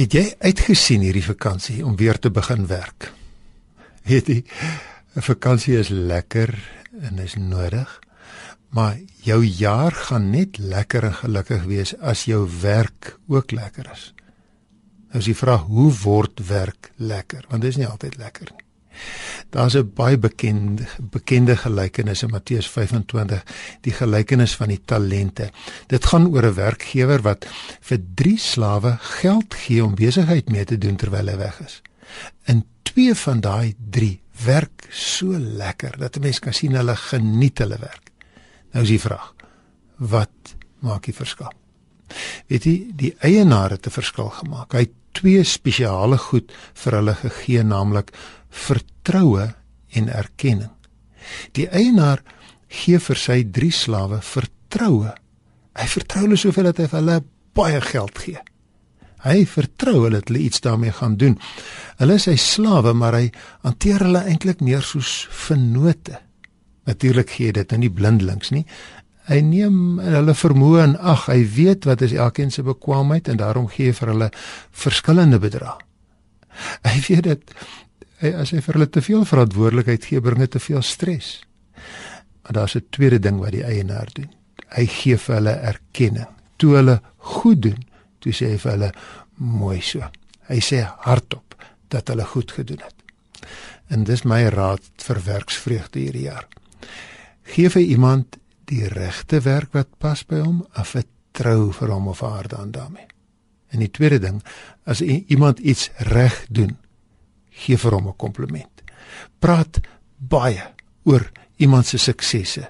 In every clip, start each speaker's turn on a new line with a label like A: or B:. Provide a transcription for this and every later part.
A: Het jy uitgesien hierdie vakansie om weer te begin werk? Weet jy, 'n vakansie is lekker en is nodig, maar jou jaar gaan net lekker en gelukkig wees as jou werk ook lekker is. Nou is die vraag, hoe word werk lekker? Want dit is nie altyd lekker nie. Daar's 'n baie bekende bekende gelykenis in Matteus 25, die gelykenis van die talente. Dit gaan oor 'n werkgewer wat vir 3 slawe geld gee om besigheid mee te doen terwyl hy weg is. En twee van daai 3 werk so lekker dat 'n mens kan sien hulle geniet hulle werk. Nou is die vraag, wat maak die verskil? Weet jy, die eienaar het 'n verskil gemaak. Hy het twee spesiale goed vir hulle gegee, naamlik vertroue en erkenning. Die eienaar gee vir sy drie slawe vertroue. Hy vertrou hulle soveel dat hy vir hulle baie geld gee. Hy vertrou hulle dat hulle iets daarmee gaan doen. Hulle is sy slawe, maar hy hanteer hulle eintlik meer soos vennote. Natuurlik gee dit nou nie blindelings nie. Hy neem hulle vermoë en ag, hy weet wat is elkeen se bekwaamheid en daarom gee hy vir hulle verskillende bedrae. Hy weet dit as hy vir hulle te veel verantwoordelikheid gee, bring dit te veel stres. Maar daar's 'n tweede ding wat die eienaar doen. Hy gee vir hulle erkenning. Toe hulle goed doen, toe sê hy vir hulle mooi so. Hy sê hardop dat hulle goed gedoen het. En dis my raad vir werksvreugde hierdie jaar. Geef vir iemand die regte werk wat pas by hom, of vertrou vir hom of haar dan daarmee. En die tweede ding, as iemand iets reg doen, gee vir hom 'n kompliment. Praat baie oor iemand se suksesse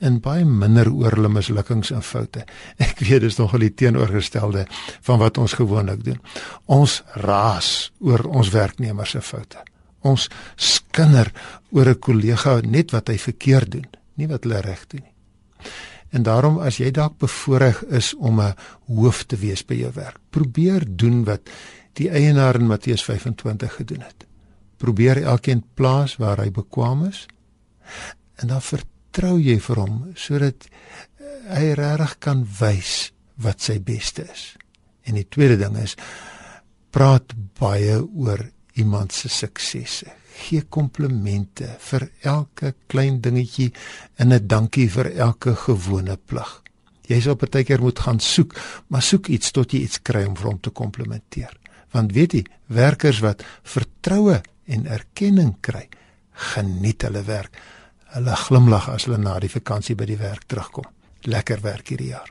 A: en baie minder oor hulle mislukkings en foute. Ek weet dis nogal die teenoorgestelde van wat ons gewoonlik doen. Ons raas oor ons werknemers se foute. Ons skinder oor 'n kollega net wat hy verkeerd doen, nie wat hulle reg doen nie. En daarom as jy dalk bevoorreg is om 'n hoof te wees by jou werk, probeer doen wat die eienaar in Matteus 25 gedoen het. Probeer elkeen plaas waar hy bekwam is en dan vertrou jy vir hom sodat eh, hy regtig kan wys wat sy beste is. En die tweede ding is praat baie oor iemand se suksesse. Gee komplimente vir elke klein dingetjie en 'n dankie vir elke gewone plig. Jy sal partykeer moet gaan soek, maar soek iets tot jy iets kry om vir hom te komplimenteer. Want weet jy werkers wat vertroue en erkenning kry geniet hulle werk. Hulle glimlag as hulle na die vakansie by die werk terugkom. Lekker werk hierdie jaar